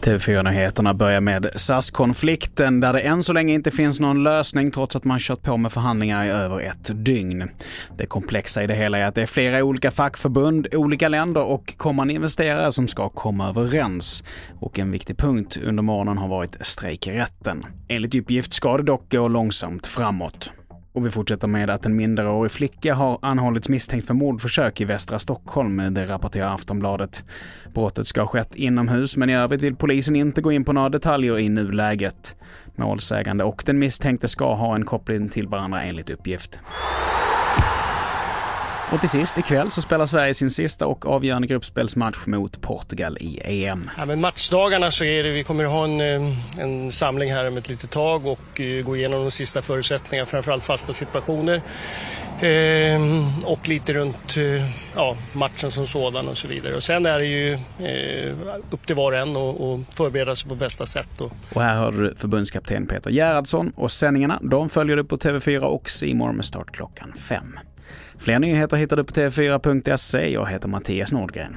TV4-nyheterna börjar med SAS-konflikten där det än så länge inte finns någon lösning trots att man kört på med förhandlingar i över ett dygn. Det komplexa i det hela är att det är flera olika fackförbund, olika länder och kommande investerare som ska komma överens. Och en viktig punkt under morgonen har varit strejkrätten. Enligt uppgift ska det dock gå långsamt framåt. Och vi fortsätter med att en minderårig flicka har anhållits misstänkt för mordförsök i västra Stockholm, eh, det rapporterar Aftonbladet. Brottet ska ha skett inomhus, men i övrigt vill polisen inte gå in på några detaljer i nuläget. Målsägande och den misstänkte ska ha en koppling till varandra enligt uppgift. Och till sist, ikväll så spelar Sverige sin sista och avgörande gruppspelsmatch mot Portugal i EM. Ja, men matchdagarna så är det, vi kommer att ha en, eh, en samling här om ett litet tag och eh, gå igenom de sista förutsättningarna, framförallt fasta situationer. Ehm, och lite runt eh, ja, matchen som sådan och så vidare. Och sen är det ju eh, upp till var och en att förbereda sig på bästa sätt. Och... och här hörde du förbundskapten Peter Gerhardsson och sändningarna de följer du på TV4 och Simor med start klockan fem. Fler nyheter hittar du på tv4.se. Jag heter Mattias Nordgren.